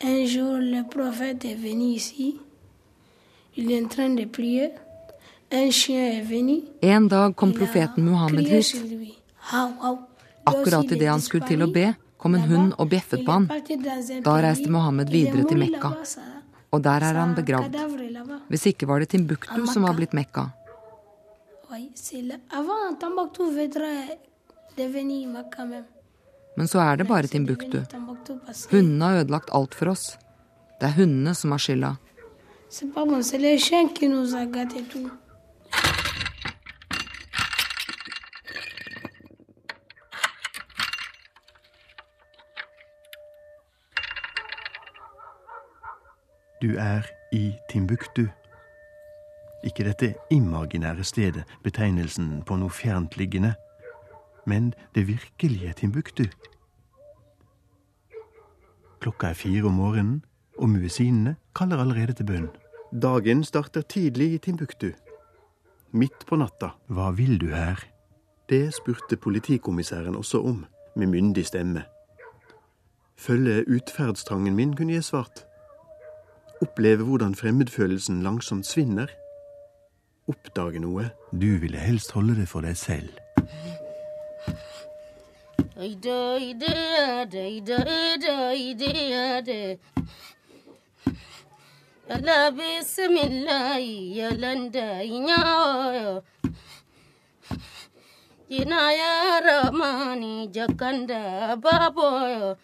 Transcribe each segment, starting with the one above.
Un jour, le prophète est venu ici. Il est en train de prier. Un chien est venu. En dag kom profeten Muhammed Crié hit. Akkurat idet han skulle til å be, kom en hund og bjeffet på han. Da reiste Mohammed videre til Mekka. Og der er han begravd. Hvis ikke var det Timbuktu som var blitt Mekka. Oui, c'est là. Avant, Tombouctou voudrait devenir Mekka même. Men så er det bare Timbuktu. Hundene har ødelagt alt for oss. Det er hundene som har skylda. Du er i Timbuktu. Ikke dette imaginære stedet, betegnelsen på noe fjerntliggende, men det virkelige Timbuktu. Klokka er fire om morgenen, og muesinene kaller allerede til bønn. Dagen starter tidlig i Timbuktu. Midt på natta. Hva vil du her? Det spurte politikommissæren også om, med myndig stemme. Følge utferdstrangen min, kunne jeg svart. Oppleve hvordan fremmedfølelsen langsomt svinner. Oppdage noe. Du ville helst holde det for deg selv. Yalla bismillahi yalanda inyayo Ina ya ramani jakanda baboyo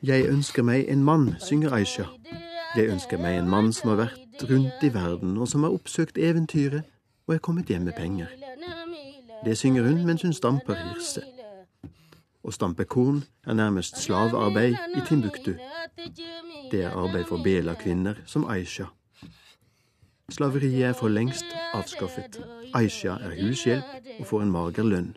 Jeg ønsker meg en mann, synger Aisha. Jeg ønsker meg en mann som har vært rundt i verden, og som har oppsøkt eventyret og er kommet hjem med penger. Det synger hun mens hun stamper hirse. Å stampe korn er nærmest slavearbeid i Timbuktu. Det er arbeid for Bela-kvinner som Aisha. Slaveriet er for lengst avskaffet. Aisha er hushjelp og får en mager lønn.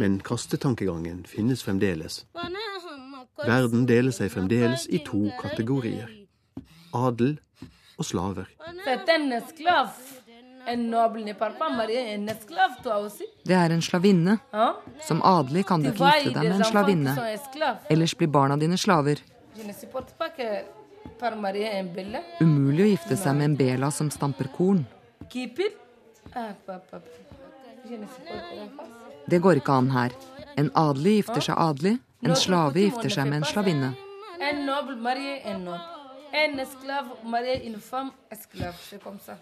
Men kastetankegangen finnes fremdeles. Verden deler seg fremdeles i to kategorier. Adel og slaver. C'est denne esclave. Det er en slavinne. Som adelig kan du ikke gifte deg med en slavinne. Ellers blir barna dine slaver. Umulig å gifte seg med en bela som stamper korn. Ah. Det går ikke an her. En adelig gifter seg adelig, en slave gifter seg med en slavinne. Un noble marié en noble. Un esclave marié une femme esclave. C'est comme ça.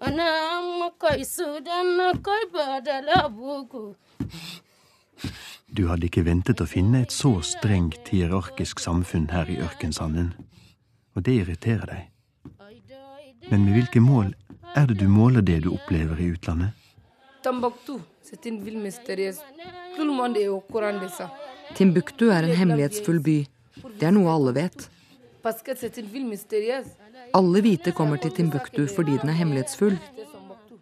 Wana makoy sudan nakoy badala buku Du hadde ikke ventet å finne et så strengt hierarkisk samfunn her i ørkensanden. Og det irriterer deg. Men med hvilke mål er det du måler det du opplever i utlandet? Tombouctou, c'est une ville mystérieuse. Tout le monde est au courant de ça. Timbuktu er en hemmelighetsfull by. Det er noe alle vet. Alle hvite kommer til Timbuktu fordi den er hemmelighetsfull. C'est Tombouctou.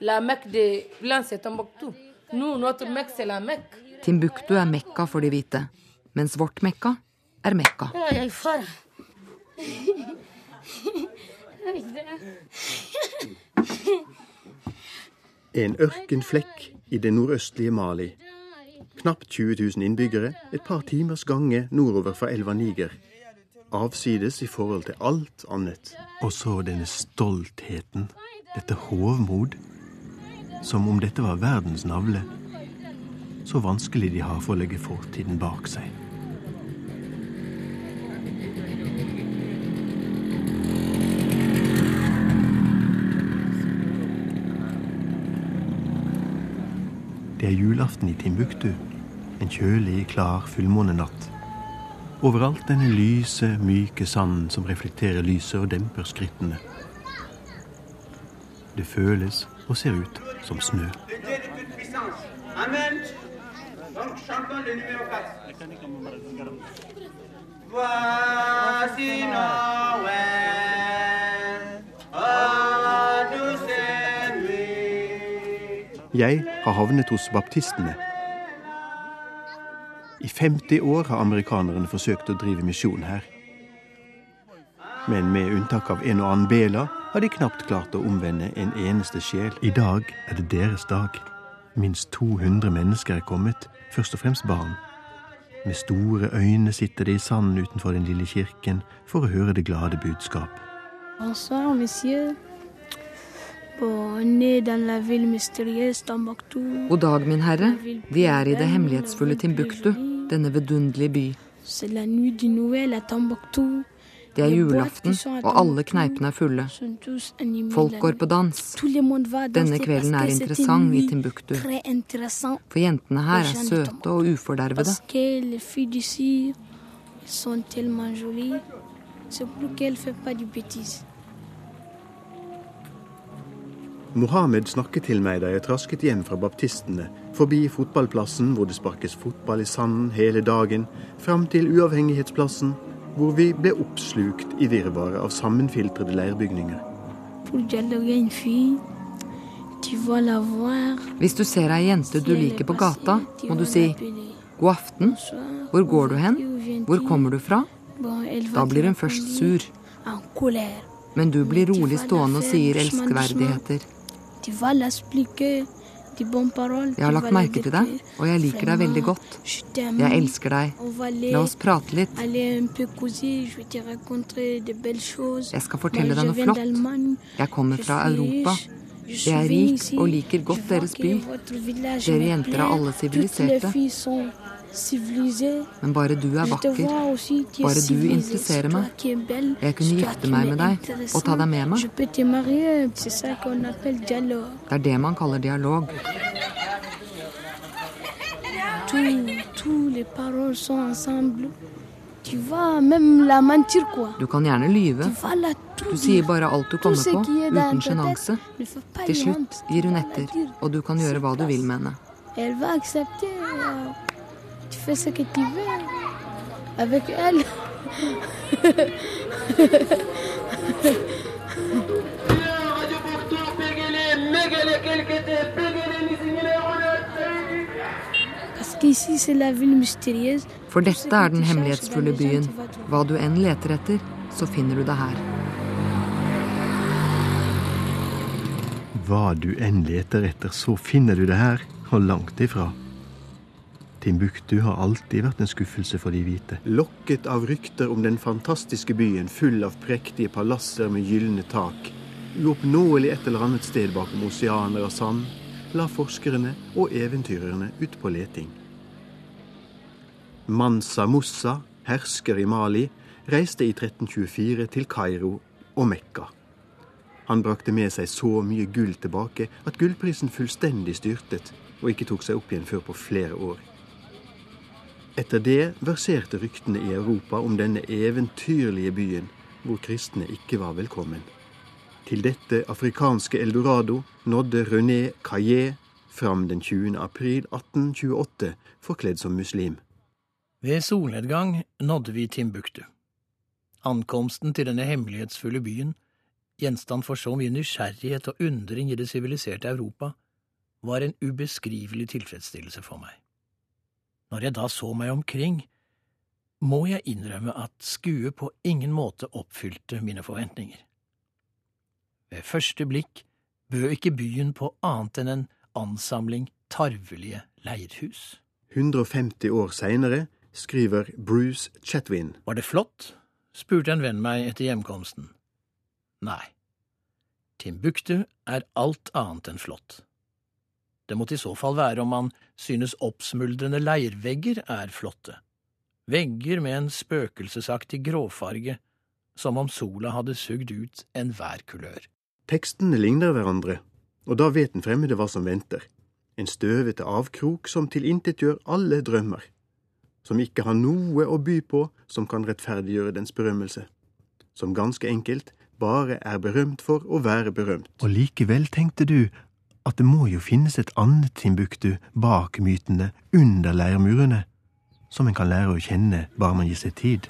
La Mecque des Blancs, c'est Tombouctou. Nous, notre Mecque, c'est la Mecque. Timbuktu er Mekka for de hvite, mens vårt Mekka er Mekka. Fara En ørkenflekk i det nordøstlige Mali. Knapt 20 000 innbyggere, et par timers gange nordover fra elva Niger. Avsides i forhold til alt annet. Og så denne stoltheten, dette hovmod. Som om dette var verdens navle. Så vanskelig de har for å legge fortiden bak seg. Det er julaften i Timbuktu. En kjølig, klar fullmånenatt. Overalt denne lyse, myke sanden som reflekterer lyset og demper skrittene. Det føles og ser ut som snø. de Dieu Jeg har havnet hos baptistene. I 50 år har amerikanerne forsøkt å drive misjon her. Men med unntak av en og annen bela har de knapt klart å omvende en eneste sjel. I dag er det deres dag. Minst 200 mennesker er kommet, først og fremst barn. Med store øyne sitter de i sanden utenfor den lille kirken for å høre det glade budskap. Bonsoir, monsieur. Bon, ned den la ville. God dag, min herre. Vi er i det hemmelighetsfulle Timbuktu, denne vidunderlige by. Du. Det er julaften, og alle kneipene er fulle. Folk går på dans. Denne kvelden er interessant i Timbuktu. For jentene her er søte og ufordervede. sont tellement jolies. C'est pour qu'elles ne font pas de bêtises. Mohammed snakket til meg da jeg trasket hjem fra baptistene, forbi fotballplassen hvor det sparkes fotball i sanden hele dagen, fram til uavhengighetsplassen, hvor vi ble oppslukt i virvaret av sammenfiltrede leirbygninger. Hvis du ser ei jente du liker på gata, må du si 'god aften', hvor går du hen, hvor kommer du fra? Da blir hun først sur, men du blir rolig stående og sier elskverdigheter. Jeg har lagt merke til deg, og jeg liker deg veldig godt. Jeg elsker deg. La oss prate litt. Jeg skal fortelle deg noe flott. Jeg kommer fra Europa. Jeg er rik og liker godt deres by. Dere jenter er alle siviliserte. Men bare du er vakker. Bare du interesserer meg. Jeg kunne gifte meg med deg og ta deg med meg. Det er det man kaller dialog. Du kan gjerne lyve. Du sier bare alt du kommer på, uten sjenanse. Til slutt gir hun etter, og du kan gjøre hva du vil med henne. Fais ce que tu veux avec elle. Parce qu'ici, c'est la ville mystérieuse. For dette er den hemmelighetsfulle byen. Hva du enn leter etter, så finner du det her. Hva du enn leter etter, så finner du det her, og langt ifra. Timbuktu har alltid vært en skuffelse for de hvite. Lokket av rykter om den fantastiske byen full av prektige palasser med gylne tak, uoppnåelig et eller annet sted bakom oseaner av sand, la forskerne og eventyrerne ut på leting. Mansa Mussa, hersker i Mali, reiste i 1324 til Kairo og Mekka. Han brakte med seg så mye gull tilbake at gullprisen fullstendig styrtet og ikke tok seg opp igjen før på flere år. Etter det verserte ryktene i Europa om denne eventyrlige byen, hvor kristne ikke var velkommen. Til dette afrikanske eldorado nådde René Caillé fram den 20. april 1828, forkledd som muslim. Ved solnedgang nådde vi Timbuktu. Ankomsten til denne hemmelighetsfulle byen, gjenstand for så mye nysgjerrighet og undring i det siviliserte Europa, var en ubeskrivelig tilfredsstillelse for meg. Når jeg da så meg omkring, må jeg innrømme at skuet på ingen måte oppfylte mine forventninger. Ved første blikk bød ikke byen på annet enn en ansamling tarvelige leirhus. 150 år seinere skriver Bruce Chetwin. Var det flott? spurte en venn meg etter hjemkomsten. Nei. Timbuktu er alt annet enn flott. Det måtte i så fall være om man synes oppsmuldrende leirvegger er flotte. Vegger med en spøkelsesaktig gråfarge, som om sola hadde sugd ut enhver kulør. Tekstene ligner hverandre, og da vet den fremmede hva som venter. En støvete avkrok som tilintetgjør alle drømmer. Som ikke har noe å by på som kan rettferdiggjøre dens berømmelse. Som ganske enkelt bare er berømt for å være berømt. Og likevel tenkte du at det må jo finnes et annet Timbuktu bak mytene, under leirmurene, som en kan lære å kjenne bare man gir seg tid.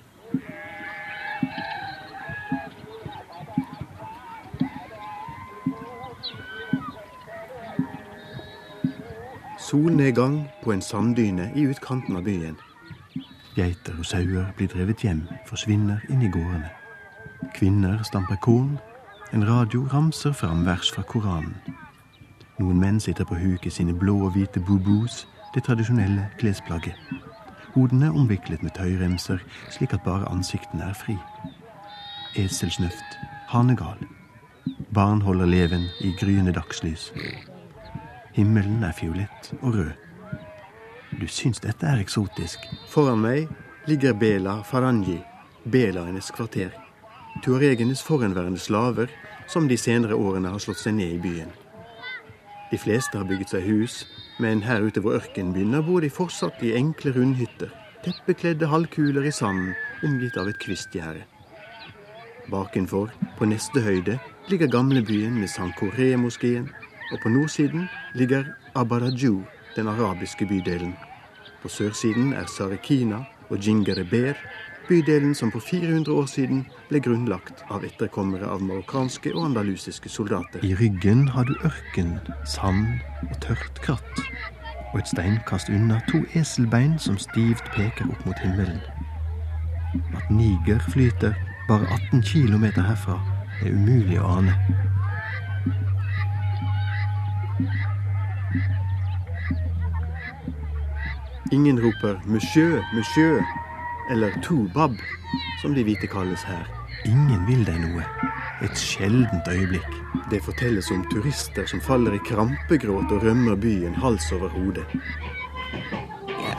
Solnedgang på en sanddyne i utkanten av byen. Geiter og sauer blir drevet hjem, forsvinner inn i gårdene. Kvinner stamper korn, En radio ramser fram vers fra Koranen. Noen menn sitter på huk i sine blå og hvite bubus, det tradisjonelle klesplagget. Hodene omviklet med tøyremser, slik at bare ansiktene er fri. Eselsnøft, hanegal. Barn holder leven i gryende dagslys. Himmelen er fiolett og rød. Du syns dette er eksotisk. Foran meg ligger Bela Farangi, belaenes kvarter. Tuaregenes forhenværende slaver, som de senere årene har slått seg ned i byen. De fleste har bygget seg hus, men her ute hvor ørkenen begynner, bor de fortsatt i enkle rundhytter. Teppekledde halvkuler i sanden, omgitt av et kvistgjerde. Bakenfor, på neste høyde, ligger gamlebyen med Sankoré-moskeen, og på nordsiden ligger Abaraju, den arabiske bydelen. På sørsiden er Sarekina og Jingereber, bydelen som for 400 år siden ble grunnlagt av etterkommere av marokkanske og andalusiske soldater. I ryggen har du ørken, sand og tørt kratt. Og et steinkast unna to eselbein som stivt peker opp mot himmelen. At Niger flyter bare 18 km herfra, er umulig å ane. Ingen roper 'monsieur, monsieur' eller 'tubab', som de hvite kalles her. Ingen vil deg noe. Et sjeldent øyeblikk. Det fortelles om turister som faller i krampegråt og rømmer byen hals over hode.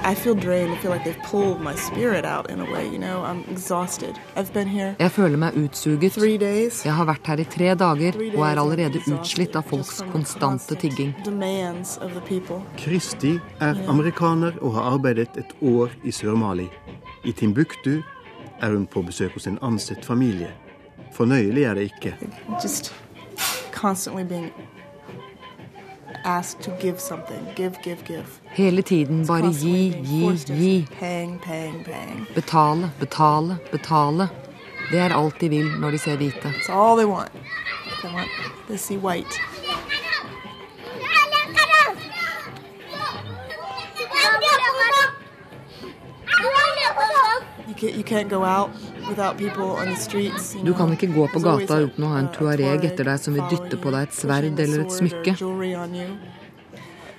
I feel drained. I feel like they've pulled my spirit out in a way, you know. I'm exhausted. I've been here Jeg føler meg utsuget. Jeg har vært her i tre dager og er allerede utslitt av folks konstante tigging. Kristi er amerikaner og har arbeidet et år i Sør-Mali. I Timbuktu er hun på besøk hos en ansett familie. Fornøyelig er det ikke. Just constantly being asked to give something. Give, give, give. Hele tiden bare gi, gi, gi. Paying, paying, paying. Betale, betale, betale. Det er alt de vil når de ser hvite. They want. They want Du kan ikke gå på gata uten å ha en a tuareg etter deg som vil dytte på deg et sverd eller et smykke. jewelry on you.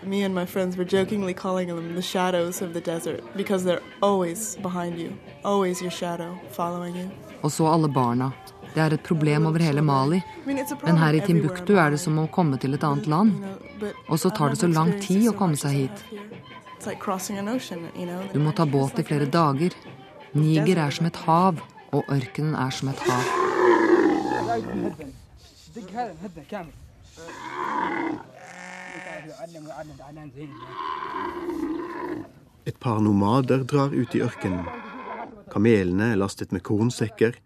Me and my friends were jokingly calling them the shadows of the desert because they're always behind you, always your shadow following you. Og så alle barna. Det er et problem over hele Mali. Men her i Timbuktu er det som å komme til et annet land. Og så tar det så lang tid å komme seg hit. Du må ta båt i flere dager. Niger er som et hav, og ørkenen er som et hav. Et par nomader drar ut i ørkenen. Kamelene er lastet med kornsekker.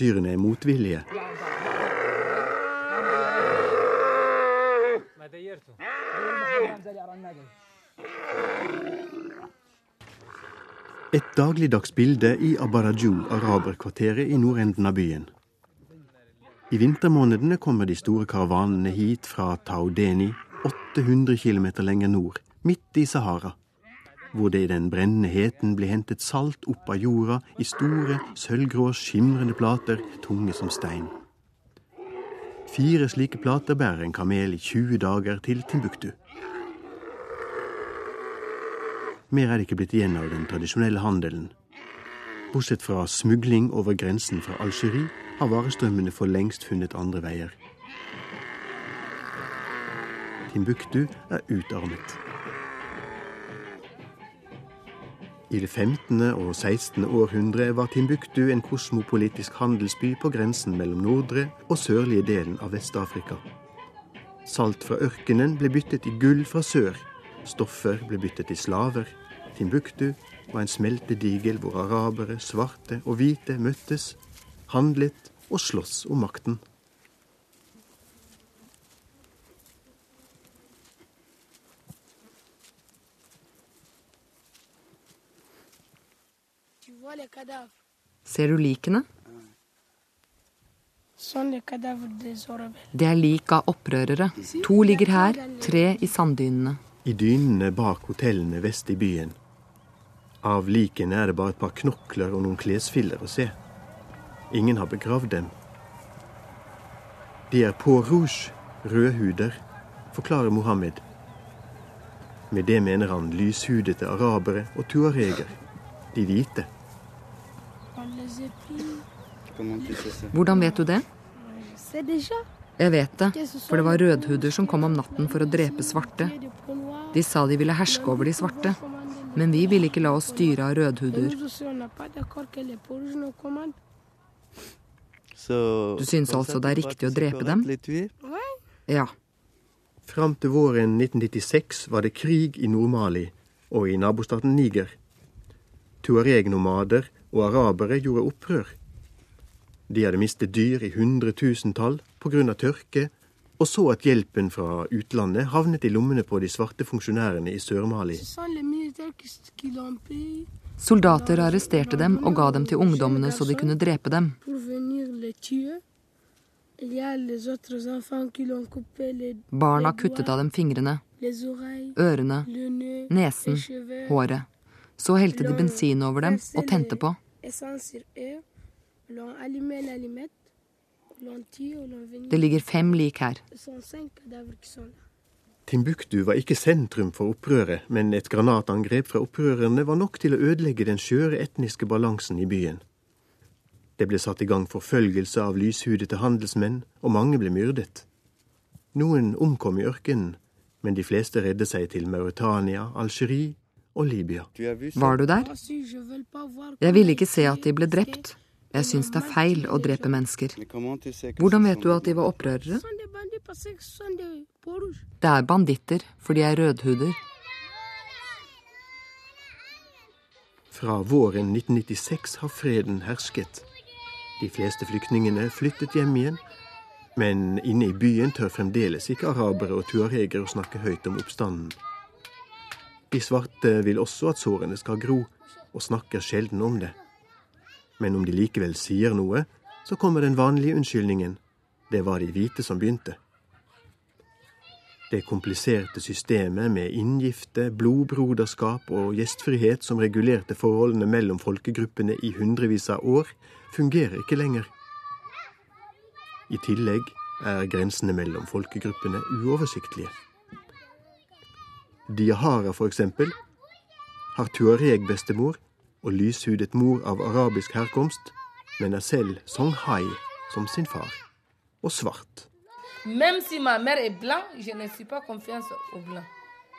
Dyrene er motvillige. Et dagligdags bilde i Abaraju, araberkvarteret i nordenden av byen. I vintermånedene kommer de store karavanene hit fra Taudeni, 800 km lenger nord, midt i Sahara, hvor det i den brennende heten blir hentet salt opp av jorda i store, sølvgrå, skimrende plater, tunge som stein. Fire slike plater bærer en kamel i 20 dager til Timbuktu. Mer er det ikke blitt igjen av den tradisjonelle handelen. Bortsett fra smugling over grensen fra Algerie har varestrømmene for lengst funnet andre veier. Timbuktu er utarmet. I det 15. og 16. århundre var Timbuktu en kosmopolitisk handelsby på grensen mellom nordre og sørlige delen av Vest-Afrika. Salt fra ørkenen ble byttet i gull fra sør. Stoffer ble byttet i slaver. Timbuktu var en smeltedigel hvor arabere, svarte og hvite møttes, handlet og sloss om makten. Ser du likene? Det er lik av opprørere. To ligger her, tre i sanddynene. I dynene bak hotellene vest i byen. Av likene er det bare et par knokler og noen klesfiller å se. Ingen har begravd dem. De er på rouge, rødhuder, forklarer Mohammed. Med det mener han lyshudete arabere og tuareger, de hvite. Hvordan vet du det? Jeg vet det, for det var rødhuder som kom om natten for å drepe svarte. De sa de ville herske over de svarte, men vi vil ikke la oss styre av rødhuder. Du syns altså det er riktig å drepe dem? Ja. Fram til våren 1996 var det krig i Nord-Mali og i nabostaten Niger. Tuareg-nomader og arabere gjorde opprør. De hadde mistet dyr i hundretusentall pga. tørke, og så at hjelpen fra utlandet havnet i lommene på de svarte funksjonærene i Sør-Mali. Soldater arresterte dem og ga dem til ungdommene så de kunne drepe dem. Barna kuttet av dem fingrene, ørene, nesen, håret. Så helte de bensin over dem og tente på. Det ligger fem lik her. Timbuktu var ikke sentrum for opprøret, men et granatangrep fra opprørerne var nok til å ødelegge den skjøre etniske balansen i byen. Det ble satt i gang forfølgelse av lyshudete handelsmenn, og mange ble myrdet. Noen omkom i ørkenen, men de fleste redde seg til Mauritania, Algerie og Libya. Var du der? Jeg ville ikke se at de ble drept. Jeg syns det er feil å drepe mennesker. Hvordan vet du at de var opprørere? Det er banditter, for de er rødhuder. Fra våren 1996 har freden hersket. De fleste flyktningene flyttet hjem igjen, men inne i byen tør fremdeles ikke arabere og tuareger å snakke høyt om oppstanden. De svarte vil også at sårene skal gro, og snakker sjelden om det. Men om de likevel sier noe, så kommer den vanlige unnskyldningen. Det var de hvite som begynte. Det kompliserte systemet med inngifte, blodbroderskap og gjestfrihet som regulerte forholdene mellom folkegruppene i hundrevis av år, fungerer ikke lenger. I tillegg er grensene mellom folkegruppene uoversiktlige. Diahara, for eksempel, har tuareg-bestemor og lyshudet mor av arabisk herkomst, men er selv songhai som sin far, og svart.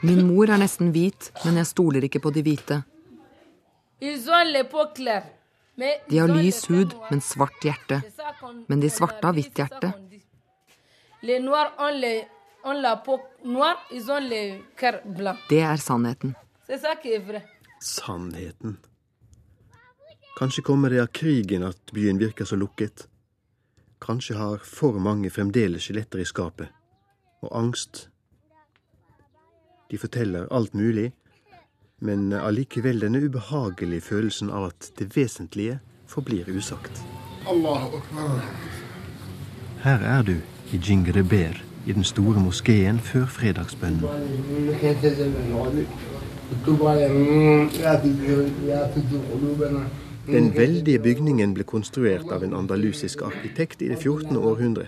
Min mor er nesten hvit, men jeg stoler ikke på de hvite. De har lys hud, men svart hjerte. Men de svarte har hvitt hjerte. Det er sannheten. Sannheten. Kanskje kommer det av krigen at byen virker så lukket. Kanskje har for mange fremdeles skjeletter i skapet. Og angst. De forteller alt mulig, men allikevel denne ubehagelige følelsen av at det vesentlige forblir usagt. Her er du, i Jingreber, i den store moskeen før fredagsbønnen. Den veldige bygningen ble konstruert av en andalusisk arkitekt i det 14. århundre.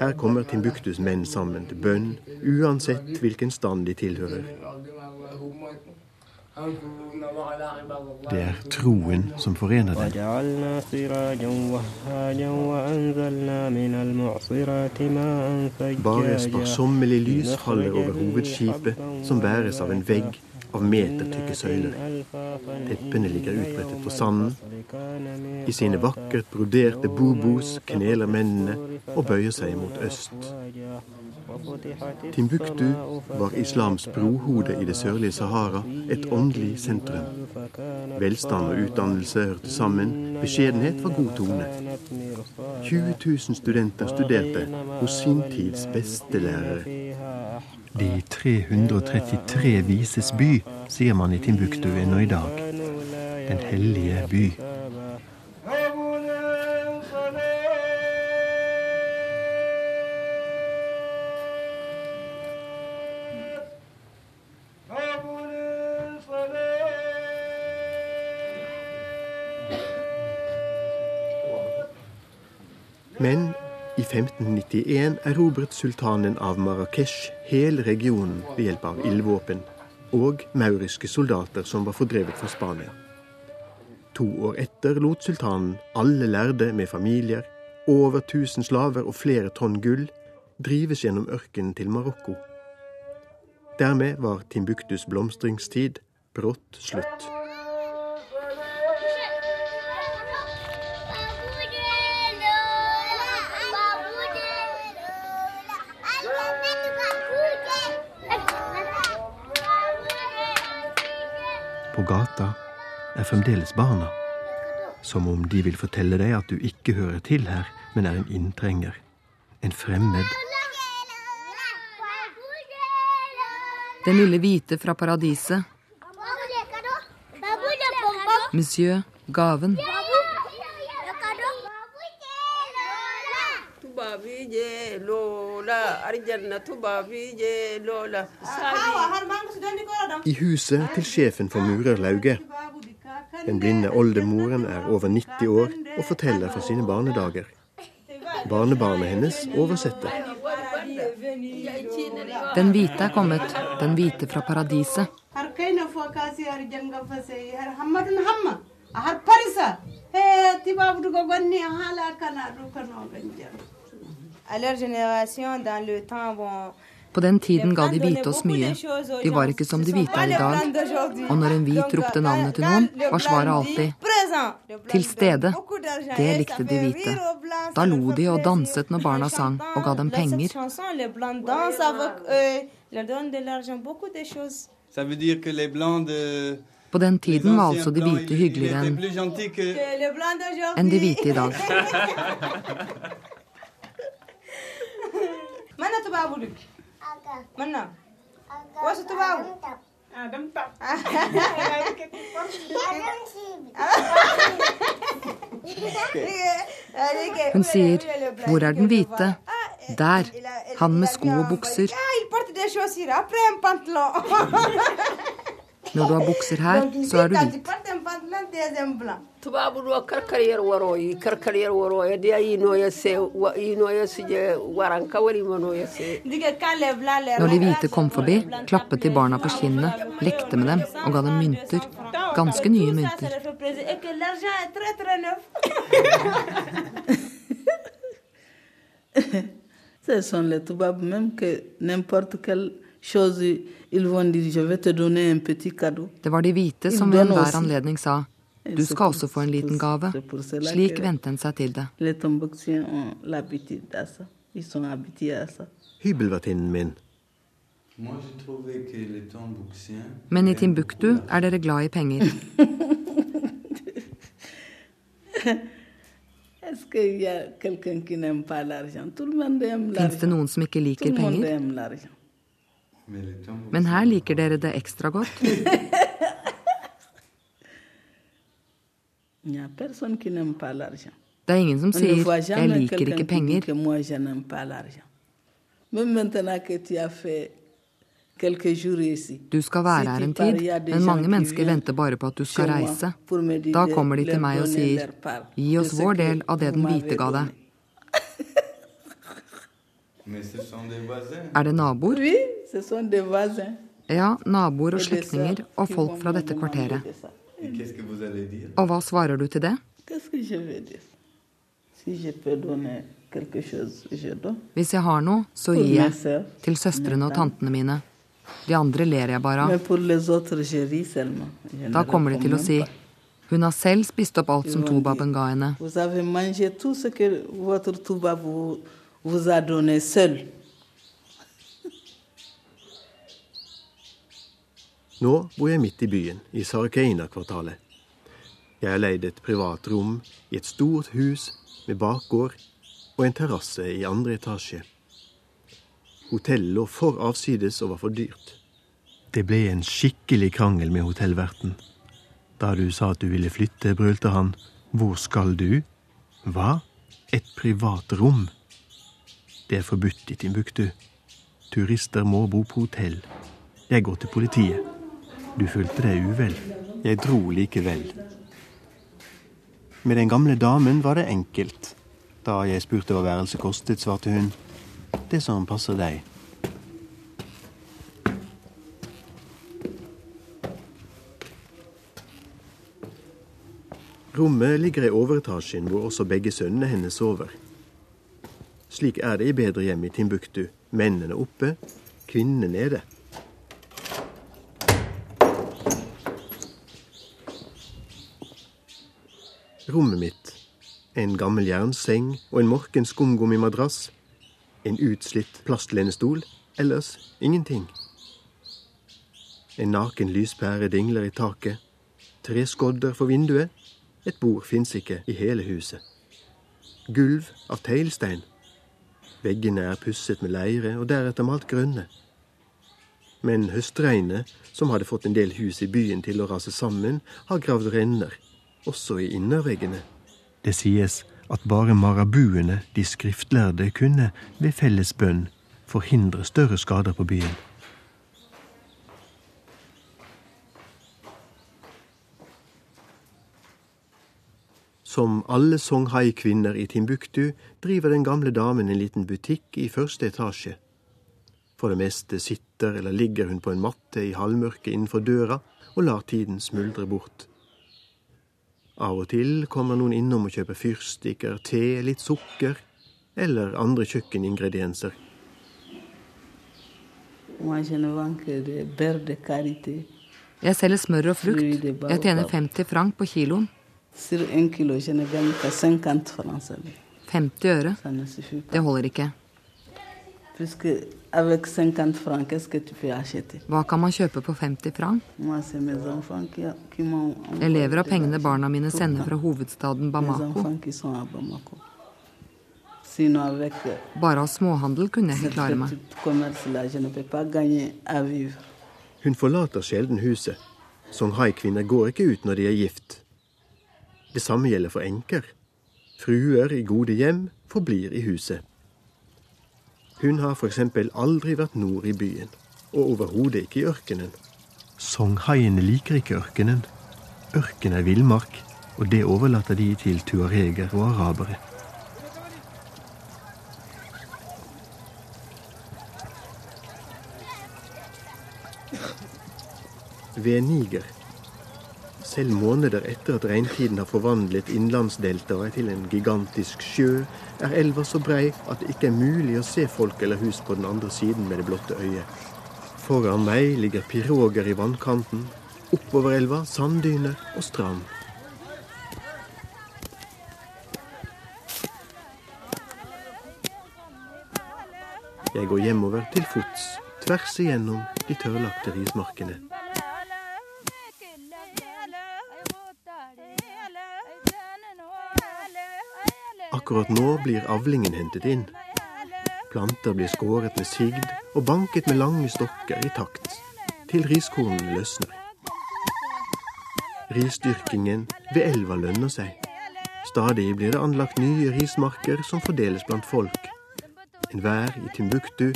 Her kommer Timbuktus menn sammen til bønn, uansett hvilken stand de tilhører. Det er troen som forener dem. Bare sparsommelig lys faller over hovedskipet, som bæres av en vegg av metertykke søyler. Teppene ligger utbrettet på sanden. I sine vakkert broderte bobos kneler mennene og bøyer seg mot øst. Timbuktu var islams brohode i det sørlige Sahara, et åndelig sentrum. Velstand og utdannelse hørte sammen, beskjedenhet var god tone. 20 000 studenter studerte hos sin tids beste lærere. De 333 vises by, sier man i Timbuktu ennå i dag. Den hellige by. 1591 erobret sultanen av Marrakech hele regionen ved hjelp av ildvåpen og mauriske soldater som var fordrevet fra Spania. To år etter lot sultanen alle lærde med familier, over 1000 slaver og flere tonn gull drives gjennom ørkenen til Marokko. Dermed var Timbuktus blomstringstid brått slutt. På gata er fremdeles barna. Som om de vil fortelle deg at du ikke hører til her, men er en inntrenger. En fremmed. Den lille hvite fra paradiset. Monsieur Gaven. I huset til sjefen for murerlauget. Den blinde oldemoren er over 90 år og forteller fra sine barnedager. Barnebarnet hennes oversetter. Den hvite er kommet, den hvite fra paradiset. På den tiden ga de hvite oss mye. De var ikke som de hvite er i dag. Og når en hvit ropte navnet til noen, var svaret alltid 'til stede'. Det likte de hvite. Da lo de og danset når barna sang, og ga dem penger. På den tiden var altså de hvite hyggeligere enn enn de hvite i dag. Hun sier 'Hvor er den hvite?' Der. Han med sko og bukser. Når du har bukser her, så er du hvit. Når de hvite kom forbi, klappet de barna på kinnet, lekte med dem og ga dem mynter. Ganske nye mynter. Ce sont les Toubabs même que n'importe quelle chose ils vont dire je vais te donner un petit cadeau. Det var de hvite som ved enhver anledning sa du skal også få en liten gave. Slik vendte en seg til det. Hybelvertinnen min. Men i Timbuktu er dere glad i penger. Est-ce qu'il y a quelqu'un qui n'aime pas l'argent? Tout le monde aime Fins det noen som ikke liker penger? Men her liker dere det ekstra godt. Il n'y a personne qui n'aime pas l'argent. Det er ingen som sier 'jeg liker ikke penger'. que moi je n'aime pas l'argent. Même maintenant que tu as fait quelques jours ici. Du skal være her en tid, men mange mennesker venter bare på at du skal reise. Da kommer de til meg og sier 'gi oss vår del av det den hvite ga deg'. Er det naboer? Ja, naboer og slektninger og folk fra dette kvarteret. Og hva svarer du til det? Qu'est-ce que je vais dire Si je peux donner quelque chose, je donne. Hvis jeg har noe, så gir jeg. Til søstrene og tantene mine. De andre ler jeg bare av. Da kommer de til å si hun har selv spist opp alt som tobaben ga henne. Nå bor jeg midt i byen, i Sarakeina-kvartalet. Jeg har leid et privat rom i et stort hus med bakgård og en terrasse i andre etasje. Hotellet lå for avsides og var for dyrt. Det ble en skikkelig krangel med hotellverten. Da du sa at du ville flytte, brølte han. Hvor skal du? Hva? Et privat rom? Det er forbudt i Timbuktu. Turister må bo på hotell. Jeg går til politiet. Du følte deg uvel. Jeg dro likevel. Med den gamle damen var det enkelt. Da jeg spurte hva værelset kostet, svarte hun det som passer deg. Rommet ligger i overetasjen, hvor også begge sønnene hennes sover. Slik er det i bedre hjem i Timbuktu. Mennene oppe, kvinnene nede. Rommet mitt. En gammel jernseng og en morken skumgummimadrass. En utslitt plastlenestol. Ellers ingenting. En naken lyspære dingler i taket. Tre skodder for vinduet. Et bord fins ikke i hele huset. Gulv av teglstein. Veggene er pusset med leire og deretter malt grønne. Men høstregnet, som hadde fått en del hus i byen til å rase sammen, har gravd renner, også i innerveggene. Det sies at bare marabuene, de skriftlærde, kunne ved felles bønn forhindre større skader på byen. Som alle Songhai-kvinner i Timbuktu driver den gamle damen en liten butikk i første etasje. For det meste sitter eller ligger hun på en matte i halvmørket innenfor døra og lar tiden smuldre bort. Av og til kommer noen innom og kjøper fyrstikker, te, litt sukker eller andre kjøkkeningredienser. Jeg selger smør og frukt. Jeg tjener 50 frank på kiloen. Sur un kilo, je ne gagne que 50 francs. 50 øre. Det holder ikke. Hva kan man kjøpe på 50 franc? Jeg lever av pengene barna mine sender fra hovedstaden Bamako. euh, Bare av småhandel kunne jeg ikke klare meg. petite commerce-là, je ne peux pas gagner à vivre. Hun forlater sjelden huset. Songhai-kvinner går ikke ut når de er gift. Det samme gjelder for enker. Fruer i gode hjem forblir i huset. Hun har f.eks. aldri vært nord i byen, og overhodet ikke i ørkenen. Songhaiene liker ikke ørkenen. Ørken er villmark, og det overlater de til tuareger og arabere. Ved Niger selv måneder etter at regntiden har forvandlet innlandsdeltaet til en gigantisk sjø, er elva så brei at det ikke er mulig å se folk eller hus på den andre siden med det blotte øyet. Foran meg ligger piroger i vannkanten. Oppover elva sanddyner og strand. Jeg går hjemover til fots, tvers igjennom de tørrlagte rismarkene. Akkurat nå blir avlingen hentet inn. Planter blir skåret med sigd og banket med lange stokker i takt, til riskornene løsner. Risdyrkingen ved elva lønner seg. Stadig blir det anlagt nye rismarker som fordeles blant folk. Enhver i Timbuktu,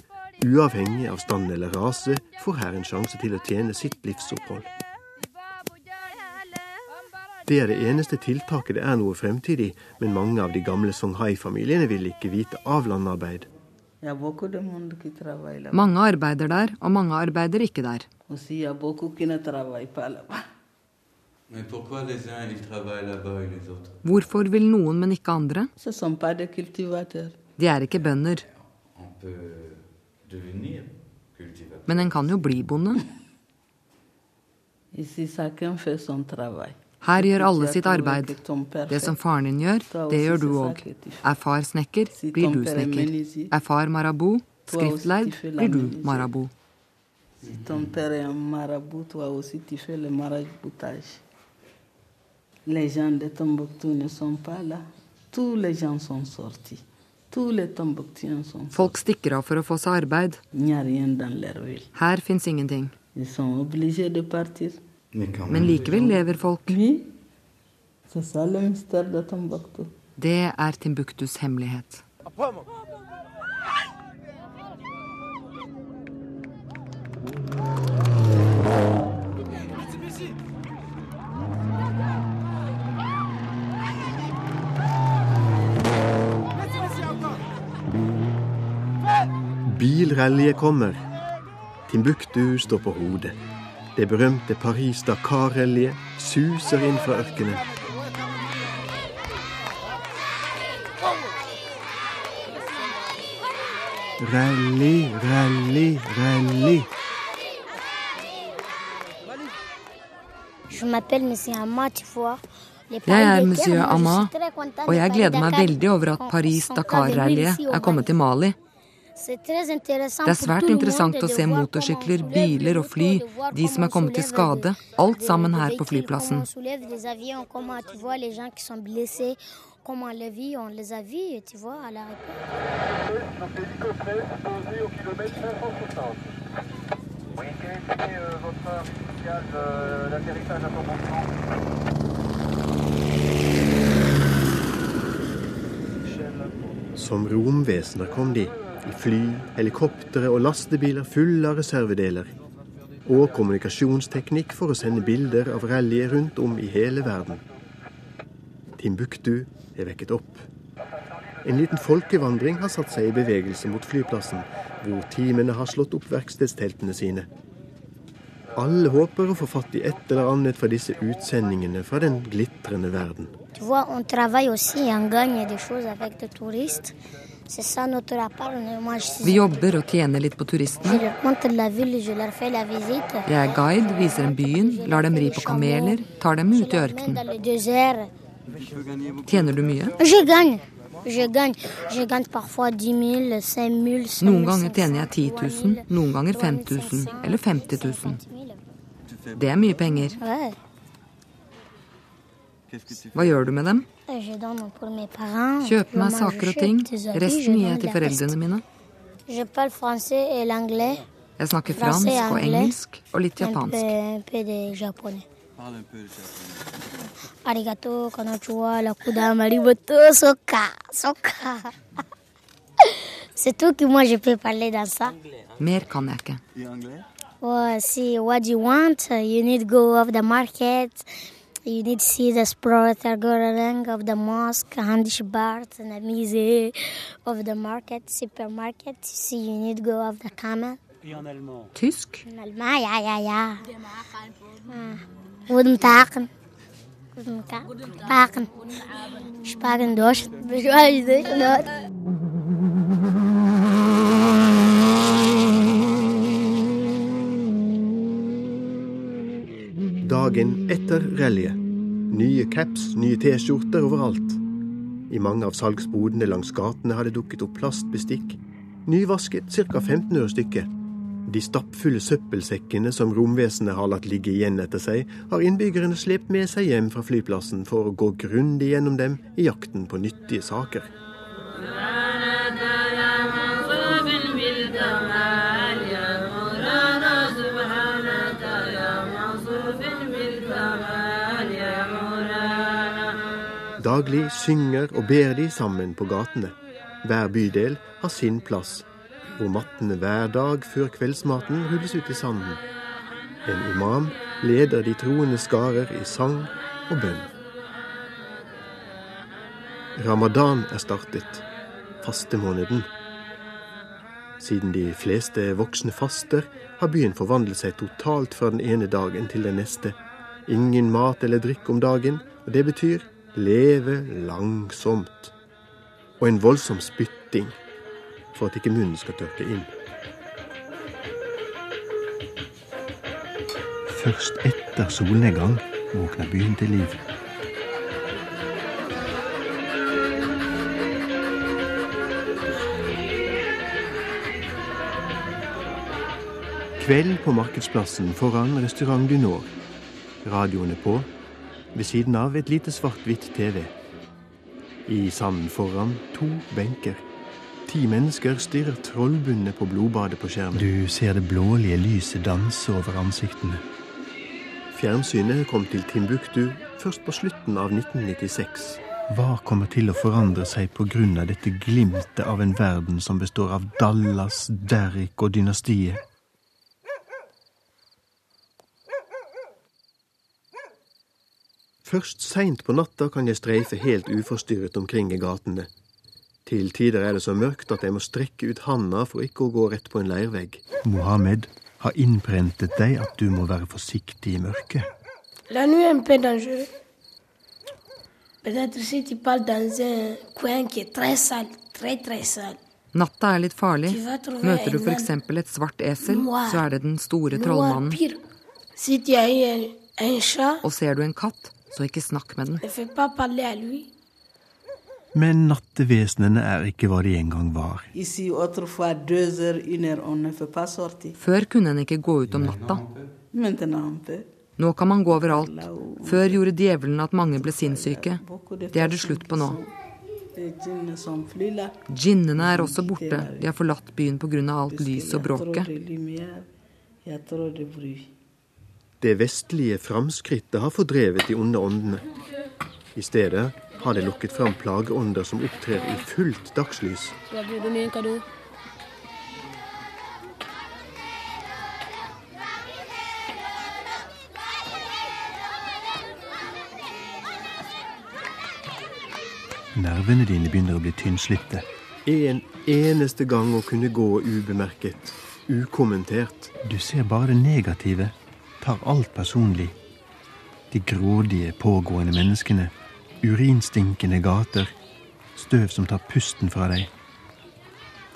uavhengig av stand eller rase, får her en sjanse til å tjene sitt livsopphold. Det er det eneste tiltaket det er noe fremtid i, men mange av de gamle Songhai-familiene vil ikke vite av landarbeid. Mange arbeider der, og mange arbeider ikke der. Autres Hvorfor vil noen, men ikke andre? Cultivateurs. De er ikke bønder, men en kan jo bli bonde. Her gjør alle sitt arbeid. Det som faren din gjør, det gjør du òg. Er far snekker, blir du snekker. Er far marabou, skriftlærd, blir du. Les gens de Tombouctou ne sont pas là. Tous les gens sont sortis. Sortis. Folk stikker av for å få seg arbeid. Her fins ingenting. Men likevel lever folk. Det er Timbuktus hemmelighet. Bilrallyet kommer. Timbuktu står på hodet. Det berømte Paris-Dakar-rallyet suser inn fra ørkenen. Rally, rally, rally. Jeg er monsieur Amma, og jeg gleder meg veldig over at Paris-Dakar-rallyet er kommet til Mali. Det er svært interessant å se motorsykler, biler og fly, de som er kommet til skade, alt sammen her på flyplassen. Som romvesener kom de, i fly, helikoptre og lastebiler fulle av reservedeler. Og kommunikasjonsteknikk for å sende bilder av rallyet rundt om i hele verden. Timbuktu er vekket opp. En liten folkevandring har satt seg i bevegelse mot flyplassen, hvor teamene har slått opp verkstedsteltene sine. Alle håper å få fatt i et eller annet fra disse utsendingene fra den glitrende verden. Tu vois, on travaille aussi. Vi jobber og tjener litt på turistene. Jeg er guide, viser dem byen, lar dem ri på kameler, tar dem ut i ørkenen. Tjener du mye? Je gagne. Je gagne. Je gagne parfois 10 000, 5 000, 5 000. Noen ganger tjener jeg 10 000, noen ganger 5000 eller 50 000. Det er mye penger. Hva gjør du med dem? Kjøper meg saker og ting. Resten gir jeg til foreldrene mine. Jeg snakker fransk og engelsk og litt japansk. Arigato, konnichiwa, lakuda, mariboto, soka, soka. C'est tout que moi je peux parler dans ça. Mer kan jeg ikke. Well, see what you want. You need go of the market. You need to see the Spratergoreng of the mosque, Handishbart, and the musée of the market, supermarket. See, you need to go of the camel. Tysk? In Allemagne, ja, ja, ja. Guten Tag. Guten Tag. Tagen. Sprachen Deutsch. Ich weiß nicht. Dagen etter rallyet. Nye caps, nye T-skjorter overalt. I mange av salgsbodene langs gatene har det dukket opp plastbestikk. Nyvasket ca. 15 øre stykket. De stappfulle søppelsekkene som romvesenet har latt ligge igjen etter seg, har innbyggerne slept med seg hjem fra flyplassen for å gå grundig gjennom dem i jakten på nyttige saker. Daglig synger og ber de sammen på gatene. Hver bydel har sin plass, hvor mattene hver dag før kveldsmaten rulles ut i sanden. En imam leder de troende skarer i sang og bønn. Ramadan er startet, fastemåneden. Siden de fleste voksne faster, har byen forvandlet seg totalt fra den ene dagen til den neste. Ingen mat eller drikk om dagen, og det betyr leve langsomt. Og en voldsom spytting for at ikke munnen skal tørke inn. Først etter solnedgang våkner byen til liv. Kveld på markedsplassen foran restaurant du når. Radioen er på. Ved siden av et lite svart-hvitt TV. I sanden foran to benker. Ti mennesker stirrer trollbundet på blodbadet på skjermen. Du ser det blålige lyset danse over ansiktene. Fjernsynet kom til Timbuktu først på slutten av 1996. Hva kommer til å forandre seg pga. dette glimtet av en verden som består av Dallas, Derrick og dynastiet? Først seint på natta kan jeg streife helt uforstyrret omkring i gatene. Til tider er det så mørkt at jeg må strekke ut handa for ikke å gå rett på en leirvegg. Mohammed har innprentet deg at du må være forsiktig i mørket. La nuit un peu dangereux. Peut-être si tu parles dans un coin qui est très sale, très très sale. Natta er litt farlig. Møter du f.eks. et svart esel, så er det den store trollmannen. Og ser du en katt, så ikke snakk med den. Men nattevesenene er ikke hva de en gang var. Før kunne en ikke gå ut om natta. Nå kan man gå overalt. Før gjorde djevelen at mange ble sinnssyke. Det er det slutt på nå. Djinnene er også borte. De har forlatt byen pga. alt lys og bråket. Det vestlige framskrittet har fordrevet de onde åndene. I stedet har det lukket fram plageånder som opptrer i fullt dagslys. Nervene dine begynner å bli tynnslitte. En eneste gang å kunne gå ubemerket, ukommentert. Du ser bare det negative, tar alt personlig. De grådige, pågående menneskene, urinstinkende gater, støv som tar pusten fra deg.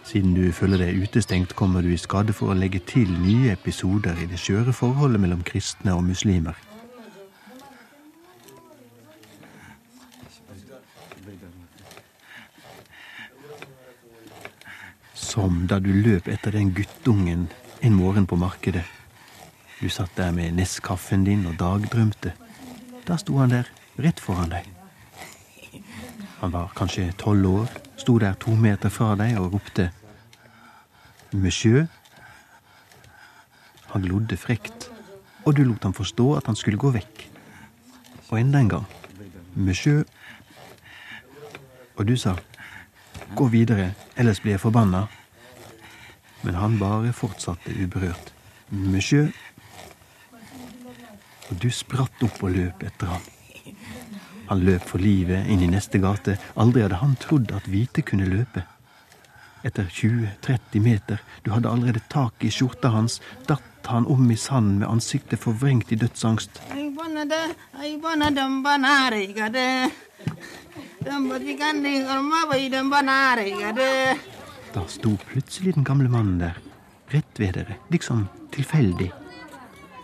Siden du føler deg utestengt, kommer du i skade for å legge til nye episoder i det skjøre forholdet mellom kristne og muslimer. Som da du løp etter den guttungen en morgen på markedet. Du satt der med neskaffen din og dagdrømte. Da sto han der, rett foran deg. Han var kanskje tolv år, sto der to meter fra deg og ropte Monsieur. Han glodde frekt, og du lot ham forstå at han skulle gå vekk. Og enda en gang. Monsieur. Og du sa Gå videre, ellers blir jeg forbanna. Men han bare fortsatte uberørt. Monsieur. Og du spratt opp og løp etter ham. Han løp for livet inn i neste gate. Aldri hadde han trodd at hvite kunne løpe. Etter 20-30 meter, du hadde allerede tak i skjorta hans, datt han om i sanden med ansiktet forvrengt i dødsangst. Da sto plutselig den gamle mannen der, rett ved dere, liksom tilfeldig.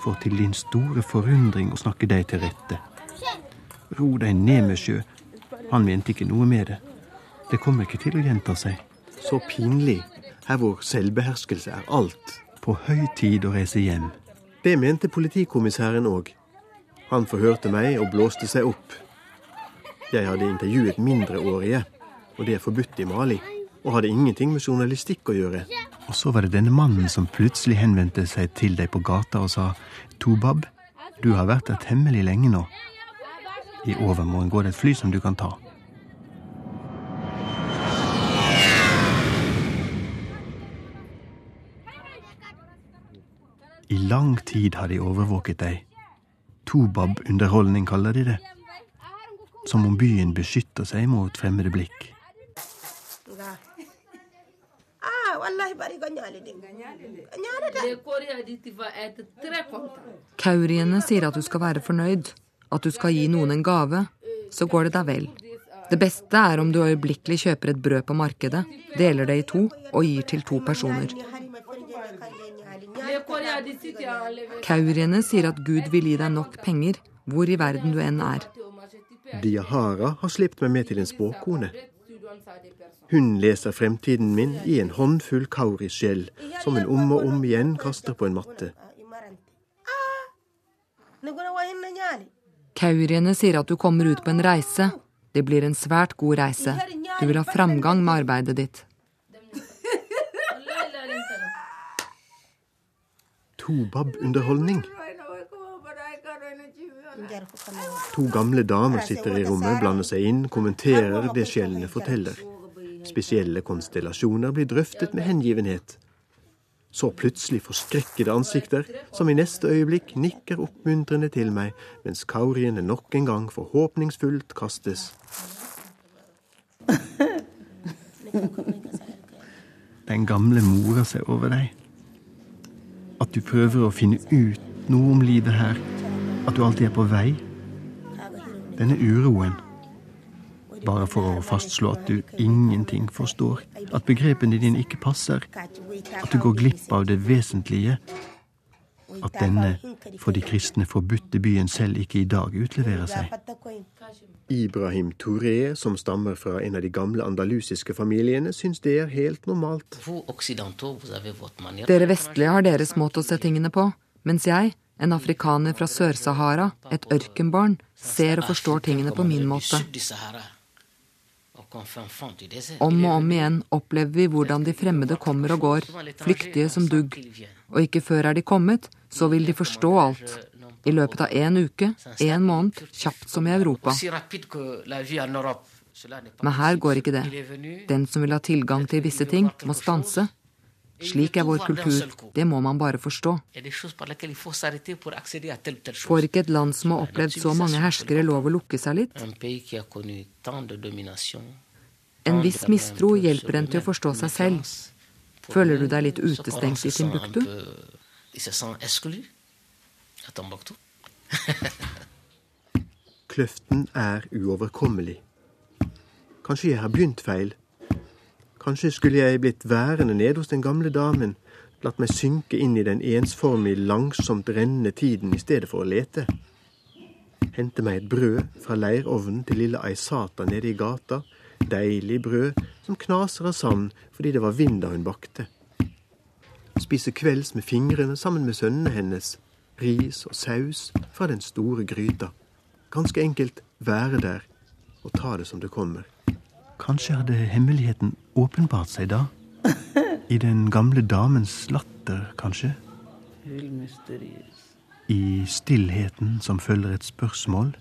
For til din store forundring å snakke deg til rette. Ro deg ned, med sjø. Han mente ikke noe med det. Det kommer ikke til å gjenta seg. Så pinlig, her hvor selvbeherskelse er alt. På høy tid å reise hjem. Det mente politikommissæren òg. Han forhørte meg og blåste seg opp. Jeg hadde intervjuet mindreårige, og det er forbudt i Mali. Og hadde ingenting med journalistikk å gjøre. Og så var det denne mannen som plutselig henvendte seg til deg på gata og sa Tobab, du har vært der temmelig lenge nå. I overmorgen går det et fly som du kan ta. I lang tid har de overvåket deg. Tobab-underholdning kaller de det. Som om byen beskytter seg mot fremmede blikk. Les Coréens disent que tu de. Kauriene sier at du skal være fornøyd, at du skal gi noen en gave. Så går det deg vel. Det beste er om du øyeblikkelig kjøper et brød på markedet, deler det i to og gir til to personer. Kauriene sier at Gud vil gi deg nok penger, hvor i verden du enn er. Diahara har sluppet meg med til en spåkone. Hun leser fremtiden min i en håndfull kauriskjell, som hun om og om igjen kaster på en matte. Kauriene sier at du kommer ut på en reise. Det blir en svært god reise. Du vil ha framgang med arbeidet ditt. Tobab-underholdning. To gamle damer sitter i rommet, blander seg inn, kommenterer det skjellene forteller. Spesielle konstellasjoner blir drøftet med hengivenhet. Så plutselig forskrekkede ansikter, som i neste øyeblikk nikker oppmuntrende til meg, mens kauriene nok en gang forhåpningsfullt kastes. Den gamle morer seg over deg. At du prøver å finne ut noe om livet her. At du alltid er på vei. Denne uroen. Bare for å fastslå at du ingenting forstår. At begrepene dine ikke passer. At du går glipp av det vesentlige. At denne for de kristne forbudte byen selv ikke i dag utleverer seg. Ibrahim Touré, som stammer fra en av de gamle andalusiske familiene, syns det er helt normalt. Dere vestlige har deres måte å se tingene på, mens jeg, en afrikaner fra Sør-Sahara, et ørkenbarn, ser og forstår tingene på min måte. Om og om igjen opplever vi hvordan de fremmede kommer og går, flyktige som dugg. Og ikke før er de kommet, så vil de forstå alt. I løpet av én uke, én måned, kjapt som i Europa. Men her går ikke det. Den som vil ha tilgang til visse ting, må stanse. Slik er vår kultur. Det må man bare forstå. Får ikke et land som har opplevd så mange herskere, lov å lukke seg litt? En viss mistro hjelper en til å forstå seg selv. Føler du deg litt utestengt i Timbuktu? Kløften er uoverkommelig. Kanskje jeg har begynt feil. Kanskje skulle jeg blitt værende nede hos den gamle damen, latt meg synke inn i den ensformige, langsomt rennende tiden i stedet for å lete. Hente meg et brød fra leirovnen til lille Aisata nede i gata. Deilig brød som knaser av sand fordi det var vind da hun bakte. Spise kvelds med fingrene sammen med sønnene hennes ris og saus fra den store gryta. Ganske enkelt være der og ta det som det kommer. Kanskje hadde hemmeligheten åpenbart seg da? I den gamle damens latter, kanskje? I stillheten som følger et spørsmål?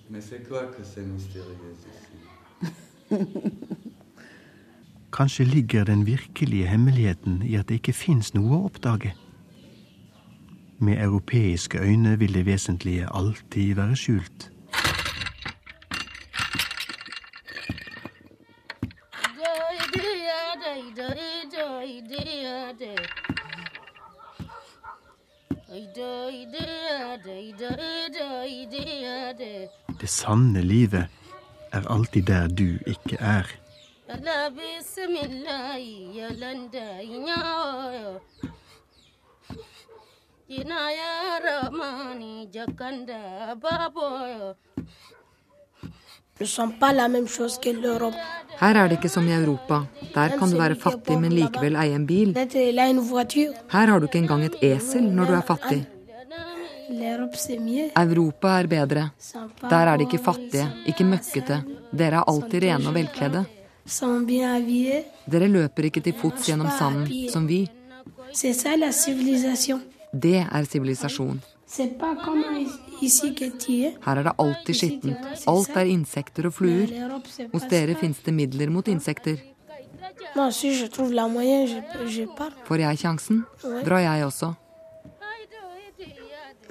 Kanskje ligger den virkelige hemmeligheten i at det ikke fins noe å oppdage? Med europeiske øyne vil det vesentlige alltid være skjult. Det sanne livet er alltid der du ikke er. Her er det ikke som i Europa. Der kan du være fattig, men likevel eie en bil. Her har du ikke engang et esel når du er fattig. Europa er bedre. Der er de ikke fattige, ikke møkkete. Dere er alltid rene og velkledde. Dere løper ikke til fots gjennom sanden, som vi. Det er sivilisasjon. Her er det alltid skittent. Alt er insekter og fluer. Hos dere fins det midler mot insekter. Får jeg sjansen, drar jeg også.